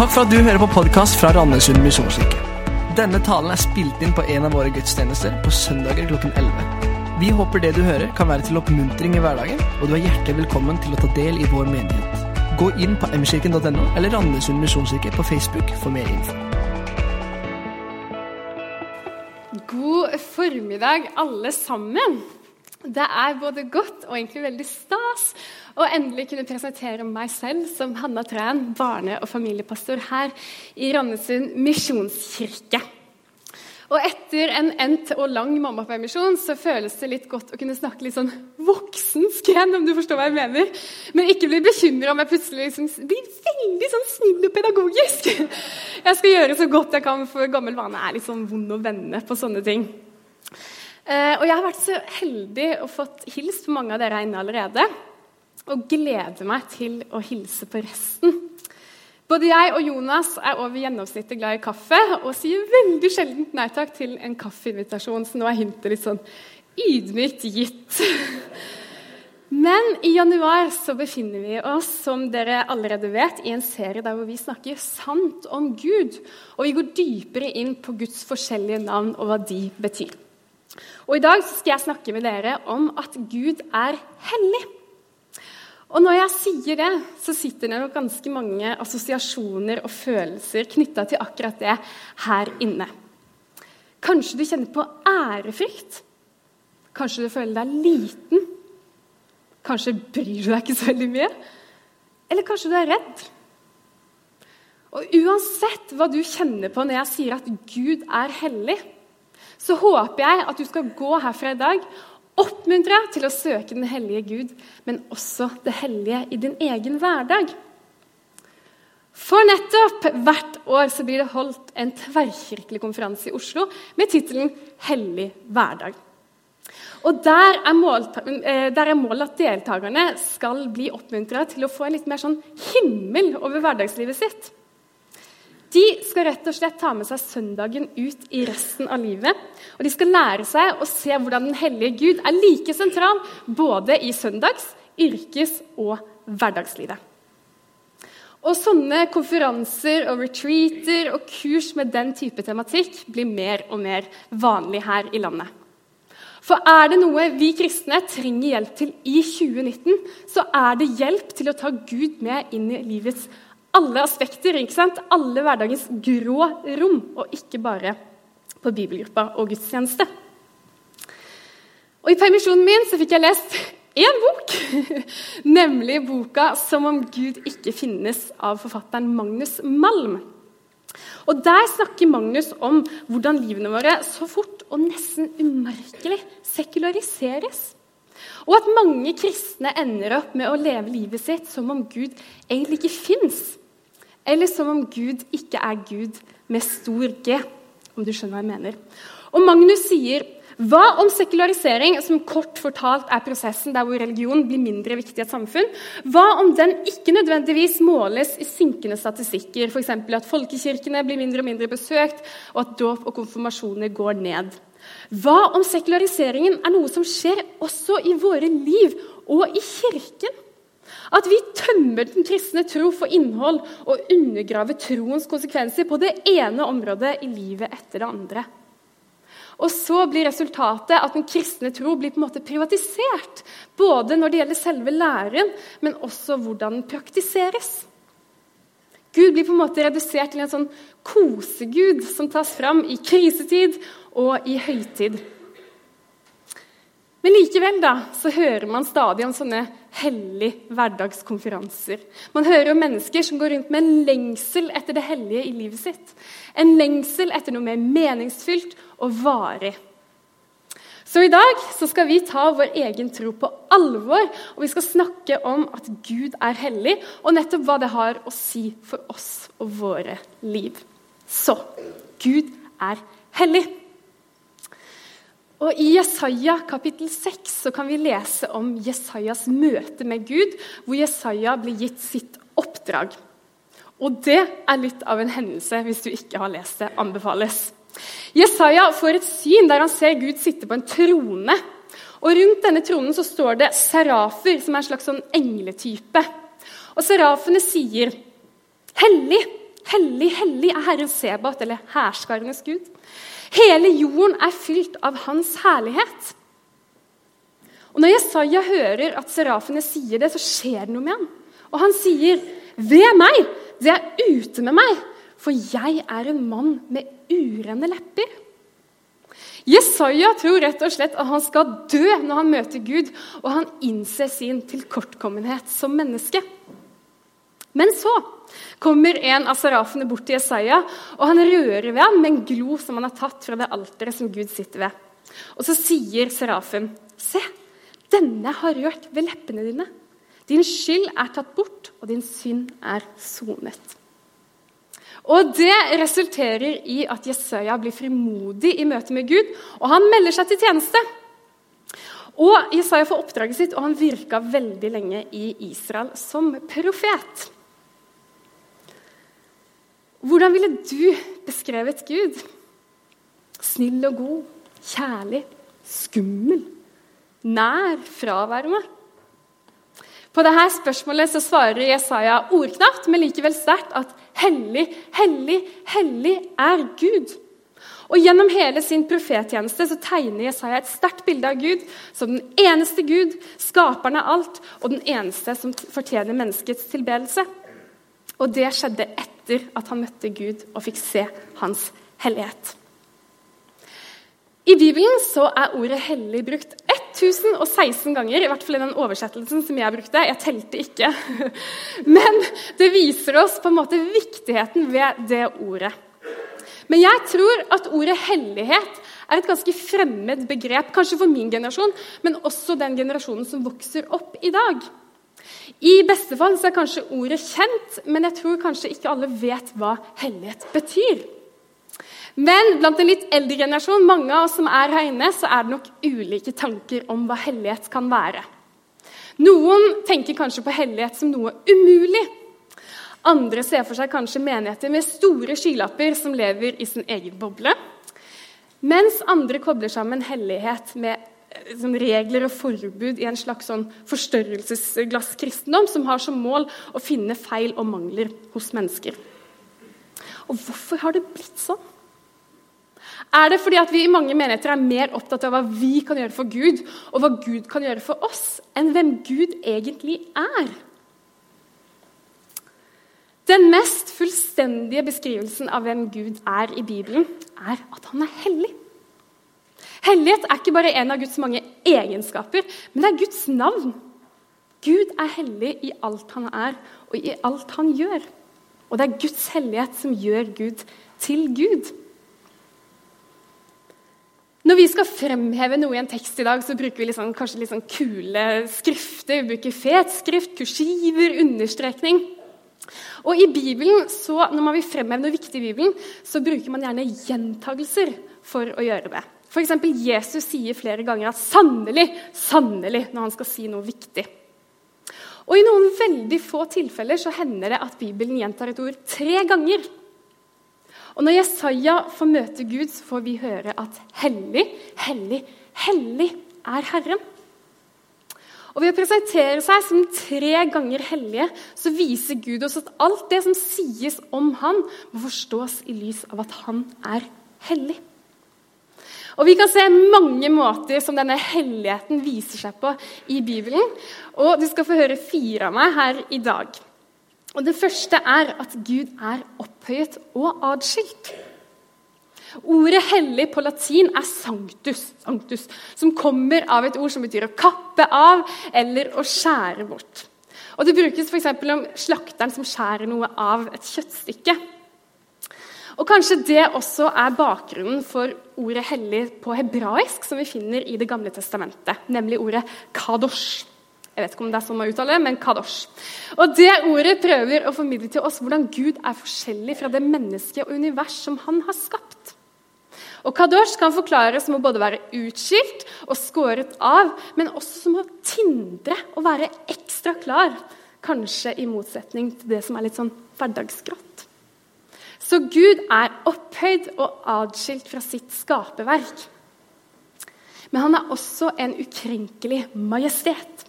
Takk for at du hører på podkast fra Randesund misjonskirke. Denne talen er spilt inn på en av våre gudstjenester på søndager klokken 11. Vi håper det du hører, kan være til oppmuntring i hverdagen, og du er hjertelig velkommen til å ta del i vår menighet. Gå inn på mkirken.no eller Randesund misjonskirke på Facebook for mer info. God formiddag, alle sammen. Det er både godt og egentlig veldig stas å endelig kunne presentere meg selv som Hanna Træn, barne- og familiepastor her i Randesund misjonskirke. Og etter en endt og lang mammapermisjon så føles det litt godt å kunne snakke litt sånn voksensk igjen, om du forstår hva jeg mener. Men ikke bli bekymra om jeg plutselig liksom blir veldig sånn snill og pedagogisk. Jeg skal gjøre så godt jeg kan, for gammel vane er litt sånn vond å vende på sånne ting. Eh, og jeg har vært så heldig og fått hilst på mange av dere inne allerede. Og gleder meg til å hilse på resten. Både jeg og Jonas er over gjennomsnittet glad i kaffe og sier veldig sjelden nei takk til en kaffeinvitasjon, så nå er hintet litt sånn ydmykt gitt. Men i januar så befinner vi oss som dere allerede vet, i en serie der hvor vi snakker sant om Gud. Og vi går dypere inn på Guds forskjellige navn og hva de betyr. Og I dag skal jeg snakke med dere om at Gud er hellig. Og når jeg sier det, så sitter det nok ganske mange assosiasjoner og følelser knytta til akkurat det her inne. Kanskje du kjenner på ærefrykt. Kanskje du føler deg liten. Kanskje bryr du deg ikke så veldig mye. Eller kanskje du er redd. Og Uansett hva du kjenner på når jeg sier at Gud er hellig, så håper jeg at du skal gå herfra i dag oppmuntra til å søke den hellige Gud, men også det hellige i din egen hverdag. For nettopp hvert år blir det holdt en tverrkirkelig konferanse i Oslo med tittelen 'Hellig hverdag'. Og Der er, målet, eh, der er målet at deltakerne skal bli oppmuntra til å få en litt mer sånn himmel over hverdagslivet sitt. De skal rett og slett ta med seg søndagen ut i resten av livet. Og de skal lære seg å se hvordan Den hellige Gud er like sentral både i søndags-, yrkes- og hverdagslivet. Og Sånne konferanser og retreater og kurs med den type tematikk blir mer og mer vanlig her i landet. For er det noe vi kristne trenger hjelp til i 2019, så er det hjelp til å ta Gud med inn i livets alle aspekter, ikke sant? alle hverdagens grå rom, og ikke bare på bibelgruppa og gudstjeneste. Og I permisjonen min så fikk jeg lest én bok, nemlig boka 'Som om Gud ikke finnes' av forfatteren Magnus Malm. Og Der snakker Magnus om hvordan livene våre så fort og nesten umerkelig sekulariseres. Og at mange kristne ender opp med å leve livet sitt som om Gud egentlig ikke fins. Eller som om Gud ikke er Gud med stor G, om du skjønner hva jeg mener. Og Magnus sier hva om sekularisering, som kort fortalt er prosessen der hvor religion blir mindre viktig i et samfunn, hva om den ikke nødvendigvis måles i synkende statistikker, f.eks. at folkekirkene blir mindre og mindre besøkt, og at dåp og konfirmasjoner går ned? Hva om sekulariseringen er noe som skjer også i våre liv og i kirken? At vi tømmer den kristne tro for innhold og undergraver troens konsekvenser på det ene området i livet etter det andre. Og så blir resultatet at den kristne tro blir på en måte privatisert. Både når det gjelder selve læren, men også hvordan den praktiseres. Gud blir på en måte redusert til en sånn kosegud som tas fram i krisetid og i høytid. Men likevel da, så hører man stadig om sånne hellige hverdagskonferanser. Man hører om mennesker som går rundt med en lengsel etter det hellige i livet sitt. En lengsel etter noe mer meningsfylt og varig. Så i dag så skal vi ta vår egen tro på alvor, og vi skal snakke om at Gud er hellig, og nettopp hva det har å si for oss og våre liv. Så Gud er hellig. Og I Jesaja kapittel 6 så kan vi lese om Jesajas møte med Gud, hvor Jesaja blir gitt sitt oppdrag. Og det er litt av en hendelse hvis du ikke har lest det. anbefales. Jesaja får et syn der han ser Gud sitte på en trone. Og Rundt denne tronen så står det serafer, som er en slags sånn engletype. Og Serafene sier, 'Hellig, Hellig, hellig er Herren Sebat, eller hærskarenes Gud. Hele jorden er fylt av Hans herlighet. Og Når Jesaja hører at serafene sier det, så skjer det noe med ham. Og han sier, 'Ved meg! Det er ute med meg, for jeg er en mann med urene lepper.' Jesaja tror rett og slett at han skal dø når han møter Gud, og han innser sin tilkortkommenhet som menneske. Men så kommer en av serafene bort til Jesaja, og han rører ved ham med en glo som han har tatt fra det alteret som Gud sitter ved. Og så sier serafen, 'Se, denne har rørt ved leppene dine.' 'Din skyld er tatt bort, og din synd er sonet.' Og Det resulterer i at Jesaja blir frimodig i møte med Gud, og han melder seg til tjeneste. Og Jesaja får oppdraget sitt, og han virka veldig lenge i Israel som profet. Hvordan ville du beskrevet Gud? Snill og god, kjærlig, skummel, nær, fraværende? På dette spørsmålet så svarer Jesaja ordknapt, men likevel sterkt at hellig, hellig, hellig er Gud. Og Gjennom hele sin profettjeneste så tegner Jesaja et sterkt bilde av Gud som den eneste Gud, skaperen av alt, og den eneste som fortjener menneskets tilbedelse. Og det skjedde etter at han møtte Gud og fikk se hans hellighet. I Bibelen så er ordet 'hellig' brukt 1016 ganger, i hvert fall i den oversettelsen som jeg brukte. Jeg telte ikke. Men det viser oss på en måte viktigheten ved det ordet. Men jeg tror at ordet 'hellighet' er et ganske fremmed begrep, kanskje for min generasjon, men også den generasjonen som vokser opp i dag. I beste fall er kanskje ordet kjent, men jeg tror kanskje ikke alle vet hva hellighet betyr. Men blant en litt eldre generasjon mange av oss som er her inne, så er det nok ulike tanker om hva hellighet kan være. Noen tenker kanskje på hellighet som noe umulig. Andre ser for seg kanskje menigheter med store skylapper som lever i sin egen boble. Mens andre kobler sammen hellighet med sånn regler og forbud i en slags sånn forstørrelsesglasskristendom som har som mål å finne feil og mangler hos mennesker. Og hvorfor har det blitt sånn? Er det fordi at vi i mange menigheter er mer opptatt av hva vi kan gjøre for Gud, og hva Gud kan gjøre for oss, enn hvem Gud egentlig er? Den mest fullstendige beskrivelsen av hvem Gud er i Bibelen, er at han er hellig. Hellighet er ikke bare en av Guds mange egenskaper, men det er Guds navn. Gud er hellig i alt han er, og i alt han gjør. Og det er Guds hellighet som gjør Gud til Gud. Når vi skal fremheve noe i en tekst i dag, så bruker vi litt sånn, kanskje litt sånn kule skrifter. Vi bruker fetskrift, kursiver, understrekning. Og i Bibelen, så, Når man vil fremheve noe viktig i Bibelen, så bruker man gjerne gjentagelser for å gjøre det. F.eks. Jesus sier flere ganger at 'sannelig', 'sannelig' når han skal si noe viktig. Og I noen veldig få tilfeller så hender det at Bibelen gjentar et ord tre ganger. Og Når Jesaja får møte Gud, så får vi høre at hellig, hellig, hellig er Herren. Og Ved å presentere seg som tre ganger hellige så viser Gud oss at alt det som sies om han, må forstås i lys av at han er hellig. Og Vi kan se mange måter som denne helligheten viser seg på i Bibelen. Og Du skal få høre fire av meg her i dag. Og Det første er at Gud er opphøyet og adskilt. Ordet 'hellig' på latin er sanctus, sanctus, som kommer av et ord som betyr å kappe av eller å skjære bort. Og Det brukes f.eks. om slakteren som skjærer noe av et kjøttstykke. Og Kanskje det også er bakgrunnen for ordet 'hellig' på hebraisk, som vi finner i Det gamle testamentet, nemlig ordet 'kadosh'. Jeg vet ikke om det er sånn man uttaler men kadosh. Og Det ordet prøver å formidle til oss hvordan Gud er forskjellig fra det mennesket og univers som han har skapt. Og Kadosh kan forklares som å både være utskilt og skåret av, men også som å tindre og være ekstra klar. Kanskje i motsetning til det som er litt sånn hverdagsgrått. Så Gud er opphøyd og adskilt fra sitt skaperverk. Men han er også en ukrenkelig majestet.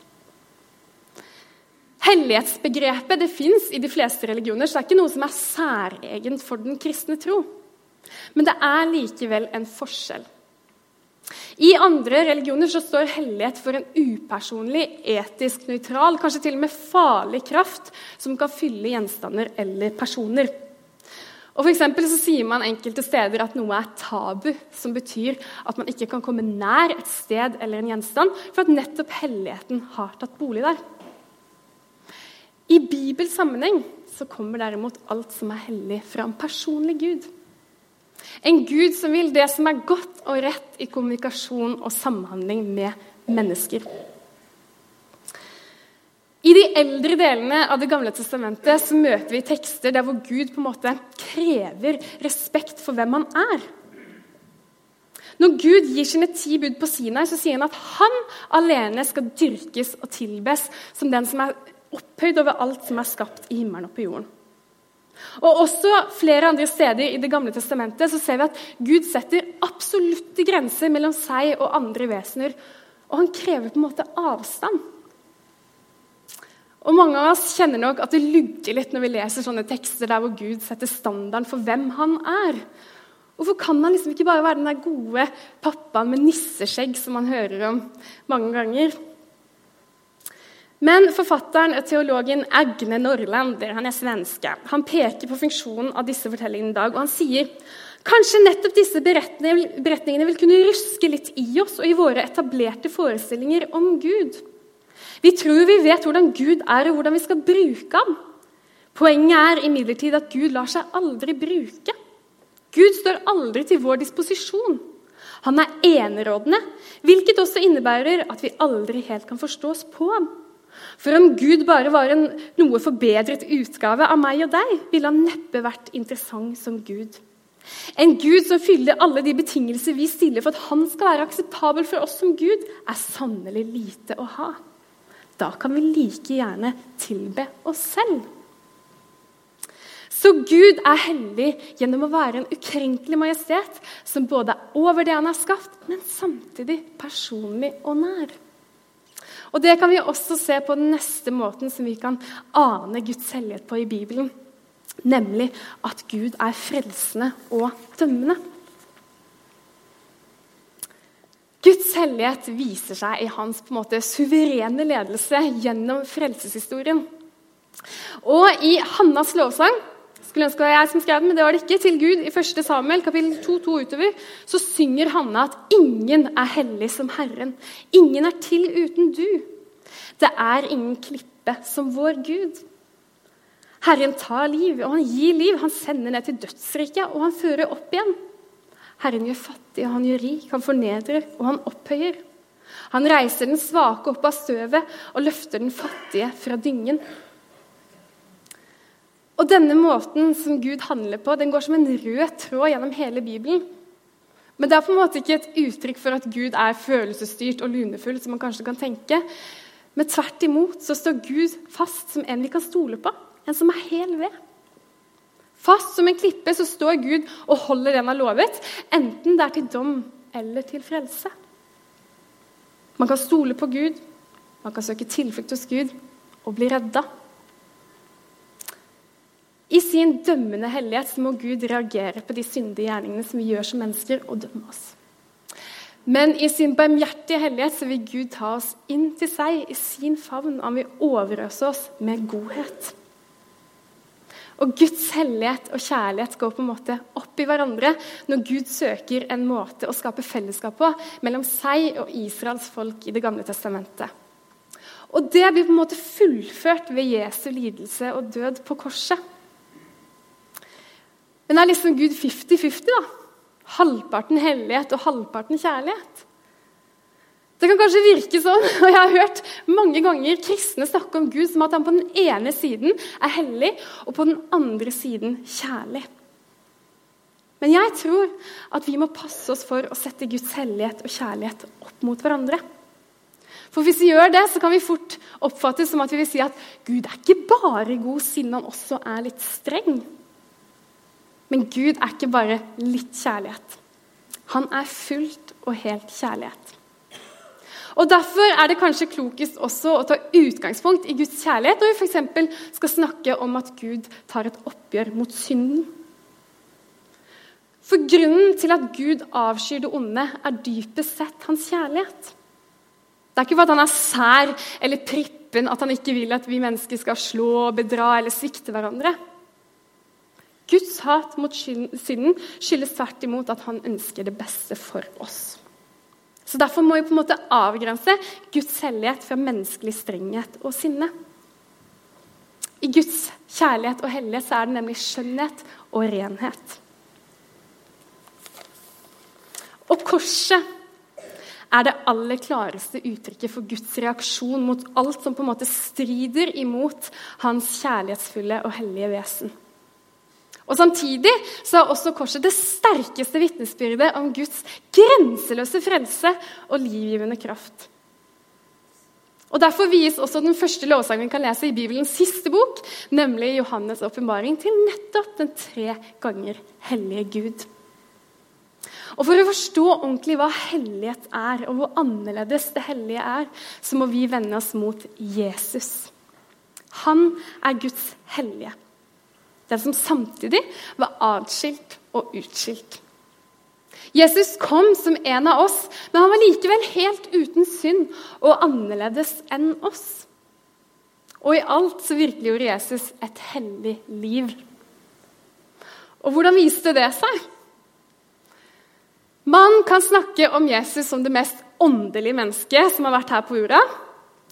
Hellighetsbegrepet det fins i de fleste religioner, så det er ikke noe som er særegent for den kristne tro. Men det er likevel en forskjell. I andre religioner så står hellighet for en upersonlig, etisk nøytral, kanskje til og med farlig kraft som kan fylle gjenstander eller personer. Og for så sier man enkelte steder at noe er tabu, som betyr at man ikke kan komme nær et sted eller en gjenstand, for at nettopp helligheten har tatt bolig der. I Bibels sammenheng så kommer derimot alt som er hellig, fra en personlig Gud. En Gud som vil det som er godt og rett i kommunikasjon og samhandling med mennesker. I de eldre delene av Det gamle testamentet så møter vi tekster der hvor Gud på en måte krever respekt for hvem han er. Når Gud gir sine ti bud på Sinai, så sier han at han alene skal dyrkes og tilbes som den som er opphøyd over alt som er skapt i himmelen og på jorden. Og Også flere andre steder i Det gamle testamentet så ser vi at Gud setter absolutte grenser mellom seg og andre vesener. Og han krever på en måte avstand. Og Mange av oss kjenner nok at det lugger litt når vi leser sånne tekster der hvor Gud setter standarden for hvem han er. Hvorfor kan han liksom ikke bare være den der gode pappaen med nisseskjegg som man hører om mange ganger? Men forfatteren og teologen Agne Norland han er svenske. Han peker på funksjonen av disse fortellingene i dag, og han sier kanskje nettopp disse beretningene vil kunne ruske litt i oss og i våre etablerte forestillinger om Gud. Vi tror vi vet hvordan Gud er, og hvordan vi skal bruke ham. Poenget er imidlertid at Gud lar seg aldri bruke. Gud står aldri til vår disposisjon. Han er enerådende, hvilket også innebærer at vi aldri helt kan forstå oss på ham. For om Gud bare var en noe forbedret utgave av meg og deg, ville han neppe vært interessant som Gud. En Gud som fyller alle de betingelser vi stiller for at han skal være akseptabel for oss som Gud, er sannelig lite å ha. Da kan vi like gjerne tilbe oss selv. Så Gud er hellig gjennom å være en ukrenkelig majestet som både er over det han har skapt, men samtidig personlig og nær. Og Det kan vi også se på den neste måten som vi kan ane Guds hellighet på i Bibelen. Nemlig at Gud er frelsende og dømmende. Guds hellighet viser seg i hans på en måte suverene ledelse gjennom frelseshistorien. Og i Hannas lovsang skulle ønske det jeg som skrev den, men det var det ikke, til Gud i 1. Samuel kapittel 2-2 utover, så synger Hanna at ingen er hellig som Herren. Ingen er til uten du. Det er ingen klippe som vår Gud. Herren tar liv, og han gir liv. Han sender ned til dødsriket, og han fører opp igjen. Herren gjør fattig, og han gjør rik. Han fornedrer, og han opphøyer. Han reiser den svake opp av støvet og løfter den fattige fra dyngen. Og Denne måten som Gud handler på, den går som en rød tråd gjennom hele Bibelen. Men det er på en måte ikke et uttrykk for at Gud er følelsesstyrt og lunefull, som man kanskje kan tenke. Men tvert imot så står Gud fast som en vi kan stole på, en som er hel ved. Fast som en klippe så står Gud og holder den han lovet, enten det er til dom eller til frelse. Man kan stole på Gud, man kan søke tilflukt hos Gud og bli redda. I sin dømmende hellighet må Gud reagere på de syndige gjerningene som vi gjør som mennesker, og dømme oss. Men i sin barmhjertige hellighet vil Gud ta oss inn til seg i sin favn, og han vil overøse oss med godhet. Og Guds hellighet og kjærlighet går på en måte opp i hverandre når Gud søker en måte å skape fellesskap på mellom seg og Israels folk i Det gamle testamentet. Og det blir på en måte fullført ved Jesu lidelse og død på korset. Men er liksom Gud 50-50, da? Halvparten hellighet og halvparten kjærlighet? Det kan kanskje virke sånn, og jeg har hørt mange ganger kristne snakke om Gud som at han på den ene siden er hellig, og på den andre siden kjærlig. Men jeg tror at vi må passe oss for å sette Guds hellighet og kjærlighet opp mot hverandre. For hvis vi gjør det, så kan vi fort oppfattes som at vi vil si at Gud er ikke bare god siden han også er litt streng. Men Gud er ikke bare litt kjærlighet. Han er fullt og helt kjærlighet. Og Derfor er det kanskje klokest også å ta utgangspunkt i Guds kjærlighet når vi f.eks. skal snakke om at Gud tar et oppgjør mot synden. For grunnen til at Gud avskyr det onde, er dypest sett hans kjærlighet. Det er ikke for at han er sær eller prippen at han ikke vil at vi mennesker skal slå, bedra eller svikte hverandre. Guds hat mot synden skyldes tvert imot at han ønsker det beste for oss. Så Derfor må vi på en måte avgrense Guds hellighet fra menneskelig strenghet og sinne. I Guds kjærlighet og hellighet så er det nemlig skjønnhet og renhet. Og korset er det aller klareste uttrykket for Guds reaksjon mot alt som på en måte strider imot hans kjærlighetsfulle og hellige vesen. Og Samtidig så er også korset det sterkeste vitnesbyrdet om Guds grenseløse frelse og livgivende kraft. Og Derfor vies også den første lovsangen vi kan lese i Bibelens siste bok, nemlig Johannes' åpenbaring, til nettopp den tre ganger hellige Gud. Og For å forstå ordentlig hva hellighet er, og hvor annerledes det hellige er, så må vi vende oss mot Jesus. Han er Guds hellige. Den som samtidig var atskilt og utskilt. Jesus kom som en av oss, men han var likevel helt uten synd og annerledes enn oss. Og i alt så virkeliggjorde Jesus et hellig liv. Og hvordan viste det seg? Man kan snakke om Jesus som det mest åndelige mennesket som har vært her på jorda.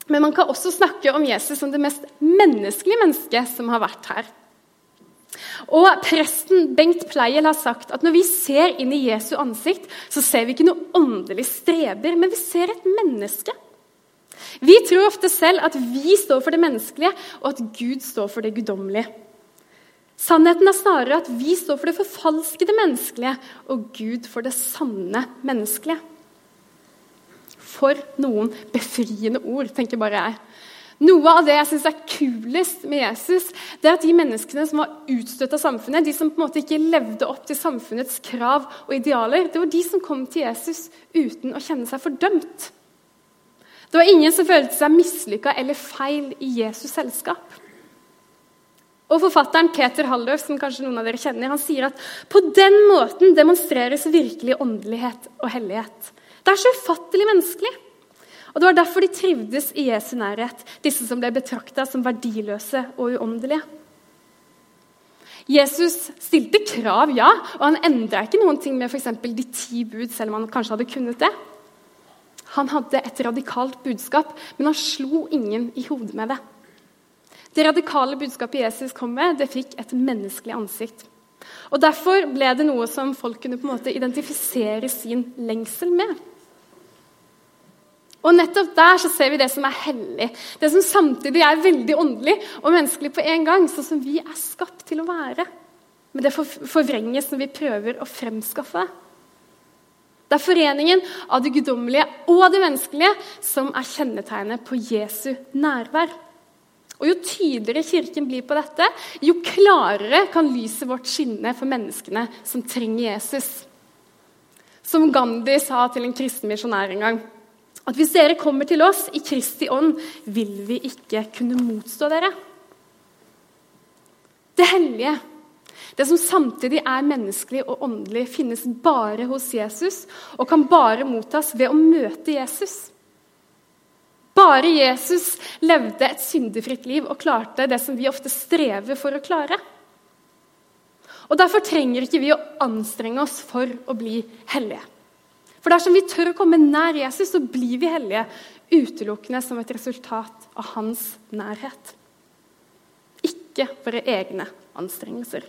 Men man kan også snakke om Jesus som det mest menneskelige mennesket som har vært her. Og Presten Bengt Pleiel har sagt at når vi ser inn i Jesu ansikt, så ser vi ikke noe åndelig streber, men vi ser et menneske. Vi tror ofte selv at vi står for det menneskelige, og at Gud står for det guddommelige. Sannheten er snarere at vi står for det forfalskede menneskelige, og Gud for det sanne menneskelige. For noen befriende ord, tenker bare jeg. Noe av det jeg synes er kulest med Jesus, det er at de menneskene som var utstøtt av samfunnet, de som på en måte ikke levde opp til samfunnets krav og idealer, det var de som kom til Jesus uten å kjenne seg fordømt. Det var ingen som følte seg mislykka eller feil i Jesus selskap. Og Forfatteren Peter Halløf som kanskje noen av dere kjenner, han sier at på den måten demonstreres virkelig åndelighet og hellighet. Det er så ufattelig menneskelig. Og Det var derfor de trivdes i Jesu nærhet, disse som ble betrakta som verdiløse og uåndelige. Jesus stilte krav, ja, og han endra ikke noen ting med f.eks. de ti bud, selv om han kanskje hadde kunnet det. Han hadde et radikalt budskap, men han slo ingen i hodet med det. Det radikale budskapet Jesus kom med, det fikk et menneskelig ansikt. Og Derfor ble det noe som folk kunne på en måte identifisere sin lengsel med. Og nettopp der så ser vi det som er hellig, det som samtidig er veldig åndelig og menneskelig på en gang, sånn som vi er skapt til å være. Men det forvrenges når vi prøver å fremskaffe det. Det er foreningen av det guddommelige og det menneskelige som er kjennetegnet på Jesu nærvær. Og Jo tydeligere Kirken blir på dette, jo klarere kan lyset vårt skinne for menneskene som trenger Jesus. Som Gandhi sa til en kristen misjonær en gang at hvis dere kommer til oss i Kristi ånd, vil vi ikke kunne motstå dere. Det hellige, det som samtidig er menneskelig og åndelig, finnes bare hos Jesus og kan bare mottas ved å møte Jesus. Bare Jesus levde et syndefritt liv og klarte det som vi ofte strever for å klare. Og Derfor trenger ikke vi å anstrenge oss for å bli hellige. For dersom vi tør å komme nær Jesus, så blir vi hellige utelukkende som et resultat av hans nærhet. Ikke våre egne anstrengelser.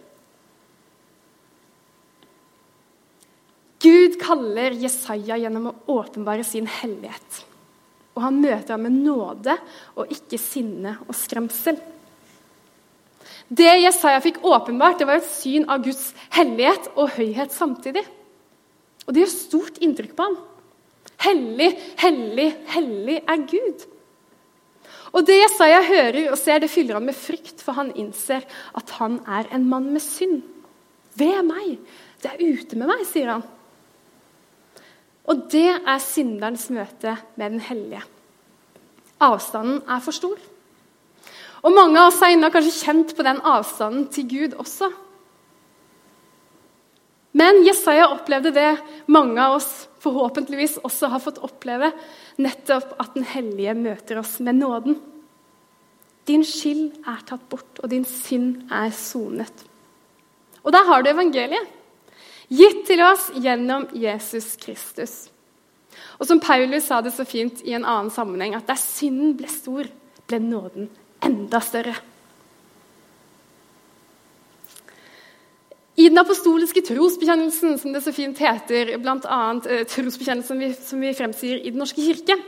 Gud kaller Jesaja gjennom å åpenbare sin hellighet. Og han møter ham med nåde og ikke sinne og skremsel. Det Jesaja fikk åpenbart, det var et syn av Guds hellighet og høyhet samtidig. Og det gjør stort inntrykk på ham. Hellig, hellig, hellig er Gud. Og Det Jesaja hører og ser, det fyller han med frykt, for han innser at han er en mann med synd. Ved meg! Det er ute med meg, sier han. Og det er synderens møte med den hellige. Avstanden er for stor. Og mange av oss har kanskje kjent på den avstanden til Gud også. Men Jesaja opplevde det mange av oss forhåpentligvis også har fått oppleve, nettopp at Den hellige møter oss med nåden. Din skyld er tatt bort, og din synd er sonet. Og der har du evangeliet, gitt til oss gjennom Jesus Kristus. Og som Paulus sa det så fint i en annen sammenheng, at der synden ble stor, ble nåden enda større. I den apostoliske trosbekjennelsen, som det så fint heter, bl.a. Eh, trosbekjennelsen vi, som vi fremsier i Den norske kirke,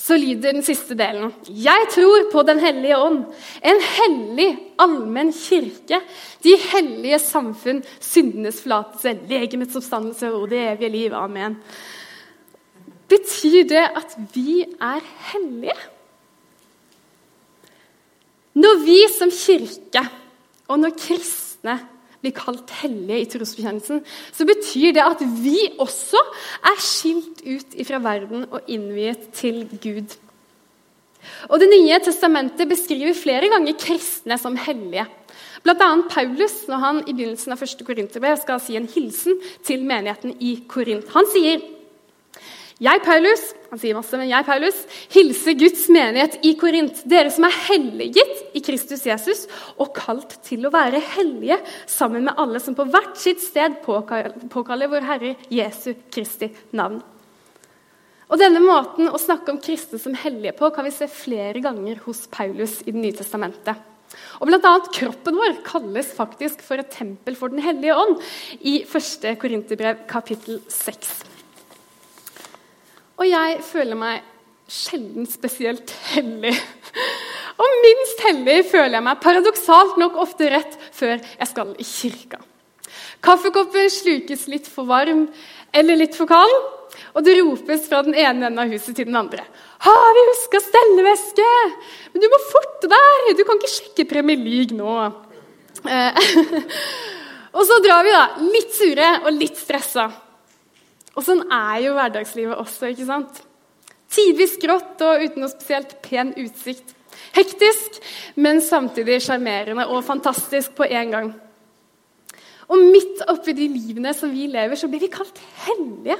så lyder den siste delen Jeg tror på Den hellige ånd, en hellig, allmenn kirke, de hellige samfunn, syndenes forlatelse, legemets oppstandelse og det evige liv. Amen. Betyr det at vi er hellige? Når vi som kirke og når kristne blir kalt hellige i trosbekjennelsen, så betyr det at vi også er skilt ut fra verden og innviet til Gud. Og Det nye testamentet beskriver flere ganger kristne som hellige. Bl.a. Paulus når han i begynnelsen av 1. Korinterbrev skal si en hilsen til menigheten i Korint. Han sier jeg, Paulus, han sier masse, men jeg, Paulus, hilser Guds menighet i Korint, dere som er helliget i Kristus Jesus og kalt til å være hellige sammen med alle som på hvert sitt sted påkaller vår Herre Jesu Kristi navn. Og Denne måten å snakke om kristne som hellige på kan vi se flere ganger hos Paulus i Det nye testamentet. Og blant annet Kroppen vår kalles faktisk for et tempel for Den hellige ånd i 1. Korinterbrev kapittel 6. Og jeg føler meg sjelden spesielt hellig. Og minst hellig føler jeg meg paradoksalt nok ofte rett før jeg skal i kirka. Kaffekoppen slukes litt for varm eller litt for kald, og det ropes fra den ene enden av huset til den andre. 'Har vi huska stelleveske?' 'Men du må forte deg! Du kan ikke sjekke Premier League nå.' Eh, og så drar vi, da. Litt sure og litt stressa. Og sånn er jo hverdagslivet også. ikke sant? Tidvis grått og uten noe spesielt pen utsikt. Hektisk, men samtidig sjarmerende og fantastisk på en gang. Og midt oppi de livene som vi lever, så blir vi kalt hellige.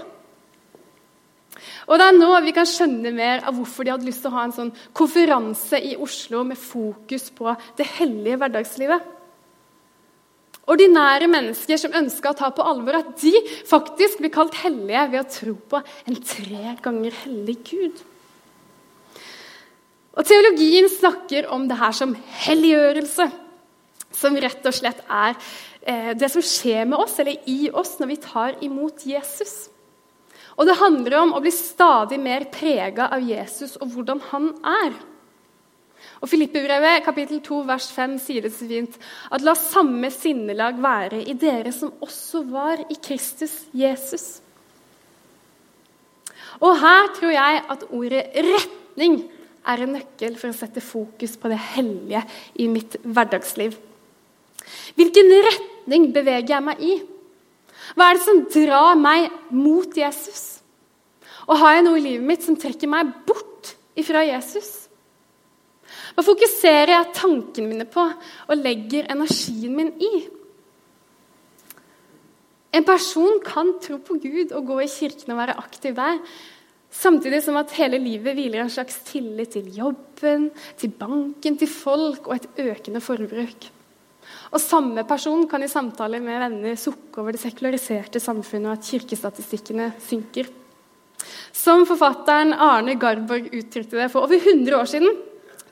Og Det er nå vi kan skjønne mer av hvorfor de hadde lyst til å ha en sånn konferanse i Oslo med fokus på det hellige hverdagslivet. Ordinære mennesker som ønska å ta på alvor at de faktisk blir kalt hellige ved å tro på en tre ganger hellig Gud. Og Teologien snakker om det her som helliggjørelse, som rett og slett er eh, det som skjer med oss, eller i oss, når vi tar imot Jesus. Og det handler om å bli stadig mer prega av Jesus og hvordan han er. Og Filippebrevet kapittel 2 vers 5 sier det så fint at la samme sinnelag være i dere som også var i Kristus Jesus. Og her tror jeg at ordet retning er en nøkkel for å sette fokus på det hellige i mitt hverdagsliv. Hvilken retning beveger jeg meg i? Hva er det som drar meg mot Jesus? Og har jeg noe i livet mitt som trekker meg bort ifra Jesus? Hva fokuserer jeg tankene mine på og legger energien min i? En person kan tro på Gud og gå i kirken og være aktiv der, samtidig som at hele livet hviler en slags tillit til jobben, til banken, til folk og et økende forbruk. Og Samme person kan i samtale med venner sukke over det sekulariserte samfunnet og at kirkestatistikkene synker. Som forfatteren Arne Garborg uttrykte det for over 100 år siden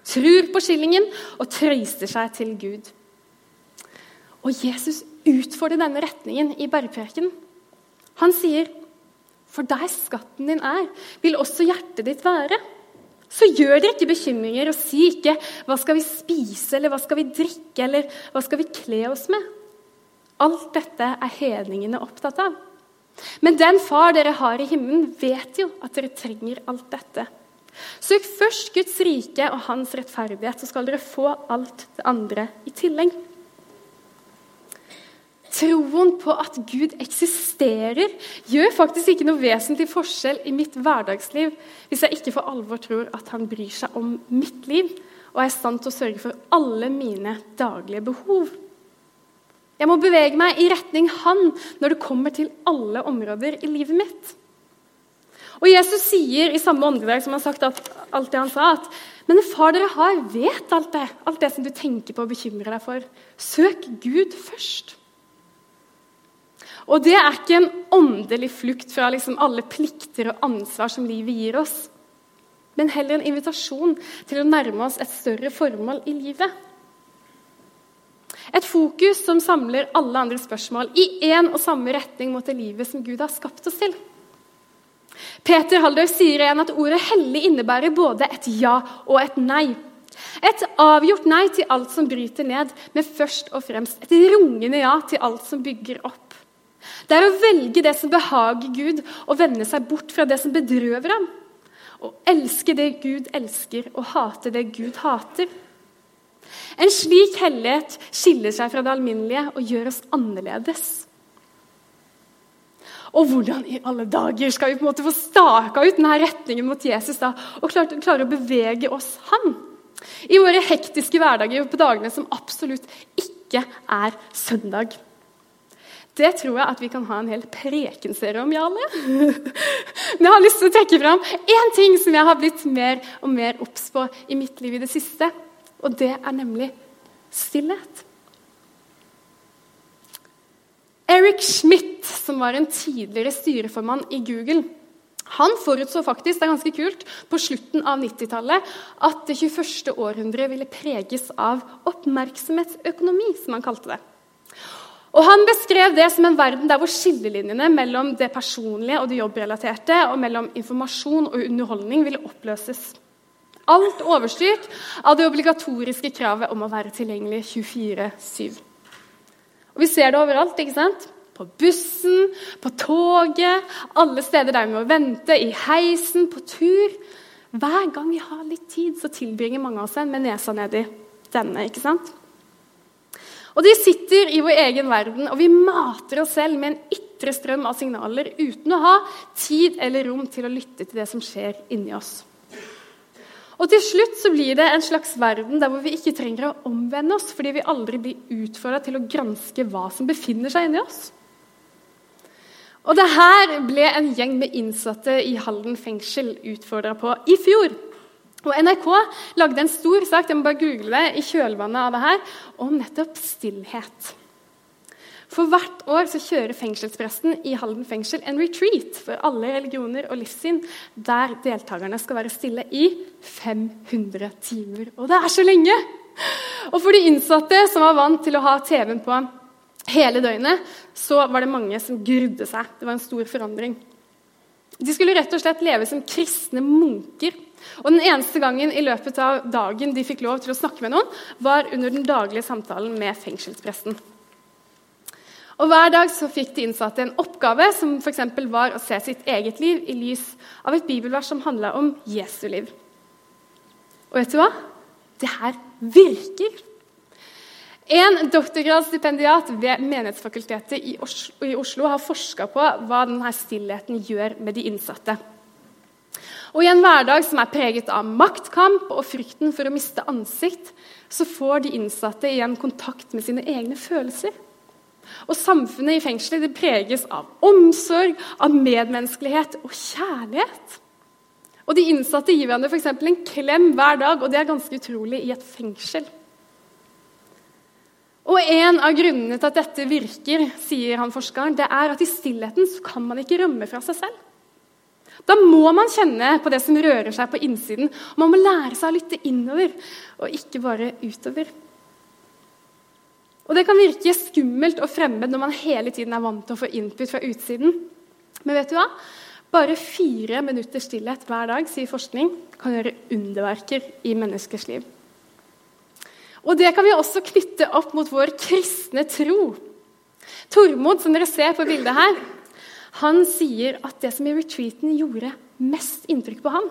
tror på skillingen og trøyster seg til Gud. Og Jesus utfordrer denne retningen i bergpreken. Han sier, 'For der skatten din er, vil også hjertet ditt være.' Så gjør dere ikke bekymringer og si ikke 'Hva skal vi spise?' eller 'Hva skal vi drikke?' eller 'Hva skal vi kle oss med?' Alt dette er hedningene opptatt av. Men den far dere har i himmelen, vet jo at dere trenger alt dette. Søk først Guds rike og hans rettferdighet, så skal dere få alt det andre i tillegg. Troen på at Gud eksisterer, gjør faktisk ikke noe vesentlig forskjell i mitt hverdagsliv hvis jeg ikke for alvor tror at han bryr seg om mitt liv og er i stand til å sørge for alle mine daglige behov. Jeg må bevege meg i retning Han når det kommer til alle områder i livet mitt. Og Jesus sier i samme åndedrag som han sagt alt det han sa, at men far dere har, vet alt det, alt det som du tenker på og bekymrer deg for. Søk Gud først. Og det er ikke en åndelig flukt fra liksom alle plikter og ansvar som livet gir oss, men heller en invitasjon til å nærme oss et større formål i livet. Et fokus som samler alle andre spørsmål i én og samme retning mot det livet som Gud har skapt oss til. Peter Haldorf sier igjen at ordet 'hellig' innebærer både et ja og et nei. Et avgjort nei til alt som bryter ned, men først og fremst et rungende ja til alt som bygger opp. Det er å velge det som behager Gud, og vende seg bort fra det som bedrøver ham. Å elske det Gud elsker, og hate det Gud hater. En slik hellighet skiller seg fra det alminnelige og gjør oss annerledes. Og hvordan i alle dager skal vi på en måte få staka ut denne retningen mot Jesus da, og klare, klare å bevege oss han? I våre hektiske hverdager på dagene som absolutt ikke er søndag. Det tror jeg at vi kan ha en hel prekenserie om, Jarle. Men jeg har lyst til å trekke fram én ting som jeg har blitt mer og mer obs på i mitt liv i det siste. Og det er nemlig stillhet. Eric Schmidt, som var en tidligere styreformann i Google, han forutså faktisk det er ganske kult, på slutten av 90-tallet at det 21. århundret ville preges av oppmerksomhetsøkonomi, som han kalte det. Og Han beskrev det som en verden der hvor skillelinjene mellom det personlige og det jobbrelaterte og mellom informasjon og underholdning ville oppløses. Alt overstyrt av det obligatoriske kravet om å være tilgjengelig 24-7. Og Vi ser det overalt. ikke sant? På bussen, på toget, alle steder der vi må vente, i heisen, på tur. Hver gang vi har litt tid, så tilbringer mange av oss en med nesa nedi denne. ikke sant? Og De sitter i vår egen verden, og vi mater oss selv med en ytre strøm av signaler uten å ha tid eller rom til å lytte til det som skjer inni oss. Og til slutt så blir det en slags verden der hvor vi ikke trenger å omvende oss fordi vi aldri blir utfordra til å granske hva som befinner seg inni oss. Og det her ble en gjeng med innsatte i Halden fengsel utfordra på i fjor. Og NRK lagde en stor sak jeg må bare google det, i kjølvannet av det her, om nettopp stillhet. For hvert år så kjører fengselspresten i Halden fengsel en retreat for alle religioner og livssyn, der deltakerne skal være stille i 500 timer. Og det er så lenge! Og for de innsatte som var vant til å ha TV-en på hele døgnet, så var det mange som grudde seg. Det var en stor forandring. De skulle rett og slett leve som kristne munker. Og Den eneste gangen i løpet av dagen de fikk lov til å snakke med noen, var under den daglige samtalen med fengselspresten. Og Hver dag så fikk de innsatte en oppgave som for var å se sitt eget liv i lys av et bibelvers som handla om Jesu liv. Og vet du hva? Det her virker! En doktorgradsstipendiat ved Menighetsfakultetet i Oslo, i Oslo har forska på hva denne stillheten gjør med de innsatte. Og I en hverdag som er preget av maktkamp og frykten for å miste ansikt, så får de innsatte igjen kontakt med sine egne følelser. Og samfunnet i fengselet preges av omsorg, av medmenneskelighet og kjærlighet. Og De innsatte gir hverandre f.eks. en klem hver dag, og det er ganske utrolig i et fengsel. Og En av grunnene til at dette virker, sier han forskeren, det er at i stillheten kan man ikke rømme fra seg selv. Da må man kjenne på det som rører seg på innsiden. Man må lære seg å lytte innover, og ikke bare utover. Og Det kan virke skummelt og fremmed når man hele tiden er vant til å få input fra utsiden. Men vet du hva? Bare fire minutter stillhet hver dag sier forskning, kan gjøre underverker i menneskers liv. Og Det kan vi også knytte opp mot vår kristne tro. Tormod, som dere ser på bildet her, han sier at det som i retreaten gjorde mest inntrykk på ham,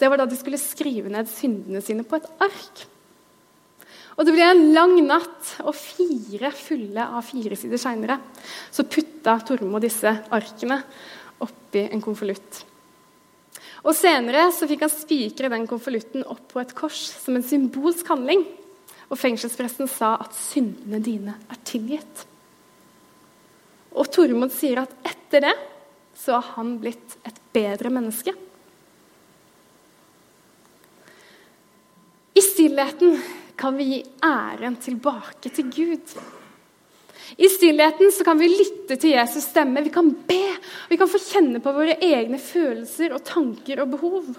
det var da de skulle skrive ned syndene sine på et ark. Og det ble en lang natt, og fire fulle av fire sider seinere så putta Tormod disse arkene oppi en konvolutt. Og Senere så fikk han spikre den konvolutten opp på et kors som en symbolsk handling. Og fengselspresten sa at syndene dine er tilgitt. Og Tormod sier at etter det så har han blitt et bedre menneske. I stillheten kan vi gi æren tilbake til Gud. I stillheten så kan vi lytte til Jesus' stemme, vi kan be, vi kan få kjenne på våre egne følelser og tanker og behov.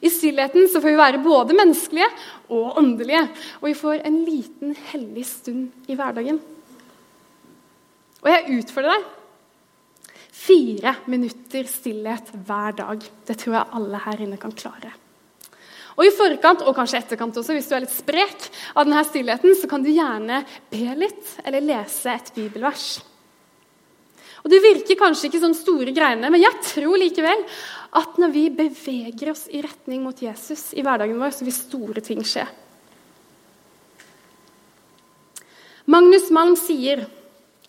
I stillheten så får vi være både menneskelige og åndelige, og vi får en liten hellig stund i hverdagen. Og jeg utfordrer deg. Fire minutter stillhet hver dag. Det tror jeg alle her inne kan klare. Og I forkant og kanskje etterkant også, hvis du er litt sprek av denne stillheten, så kan du gjerne be litt eller lese et bibelvers. Og Det virker kanskje ikke som store greiene, men jeg tror likevel at når vi beveger oss i retning mot Jesus i hverdagen vår, så vil store ting skje. Magnus Malm sier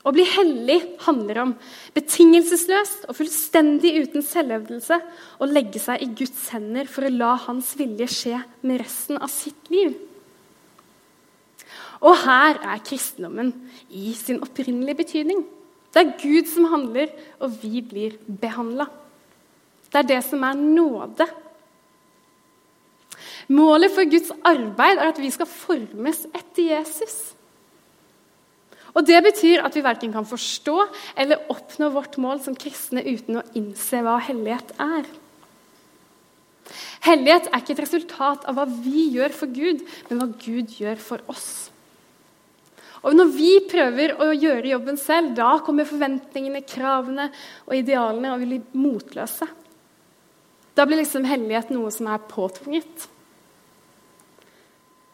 å bli hellig handler om betingelsesløst og fullstendig uten selvhevdelse å legge seg i Guds hender for å la Hans vilje skje med resten av sitt liv. Og her er kristendommen i sin opprinnelige betydning. Det er Gud som handler, og vi blir behandla. Det er det som er nåde. Målet for Guds arbeid er at vi skal formes etter Jesus. Og Det betyr at vi verken kan forstå eller oppnå vårt mål som kristne uten å innse hva hellighet er. Hellighet er ikke et resultat av hva vi gjør for Gud, men hva Gud gjør for oss. Og Når vi prøver å gjøre jobben selv, da kommer forventningene, kravene og idealene og vi blir motløse. Da blir liksom hellighet noe som er påtvunget.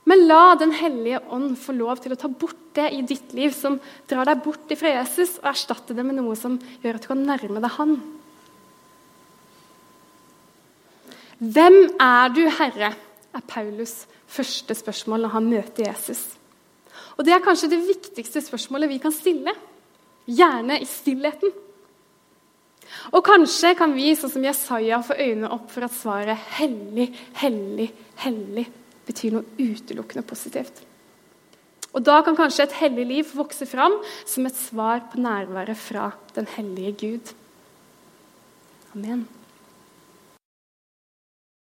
Men la Den hellige ånd få lov til å ta bort det i ditt liv som drar deg bort fra Jesus, og erstatte det med noe som gjør at du kan nærme deg Han. Hvem er du, Herre? er Paulus første spørsmål når han møter Jesus. Og Det er kanskje det viktigste spørsmålet vi kan stille. Gjerne i stillheten. Og kanskje kan vi, sånn som Jesaja, få øynene opp for at svaret 'hellig, hellig, hellig' betyr noe utelukkende positivt. Og Da kan kanskje et hellig liv vokse fram som et svar på nærværet fra den hellige Gud. Amen.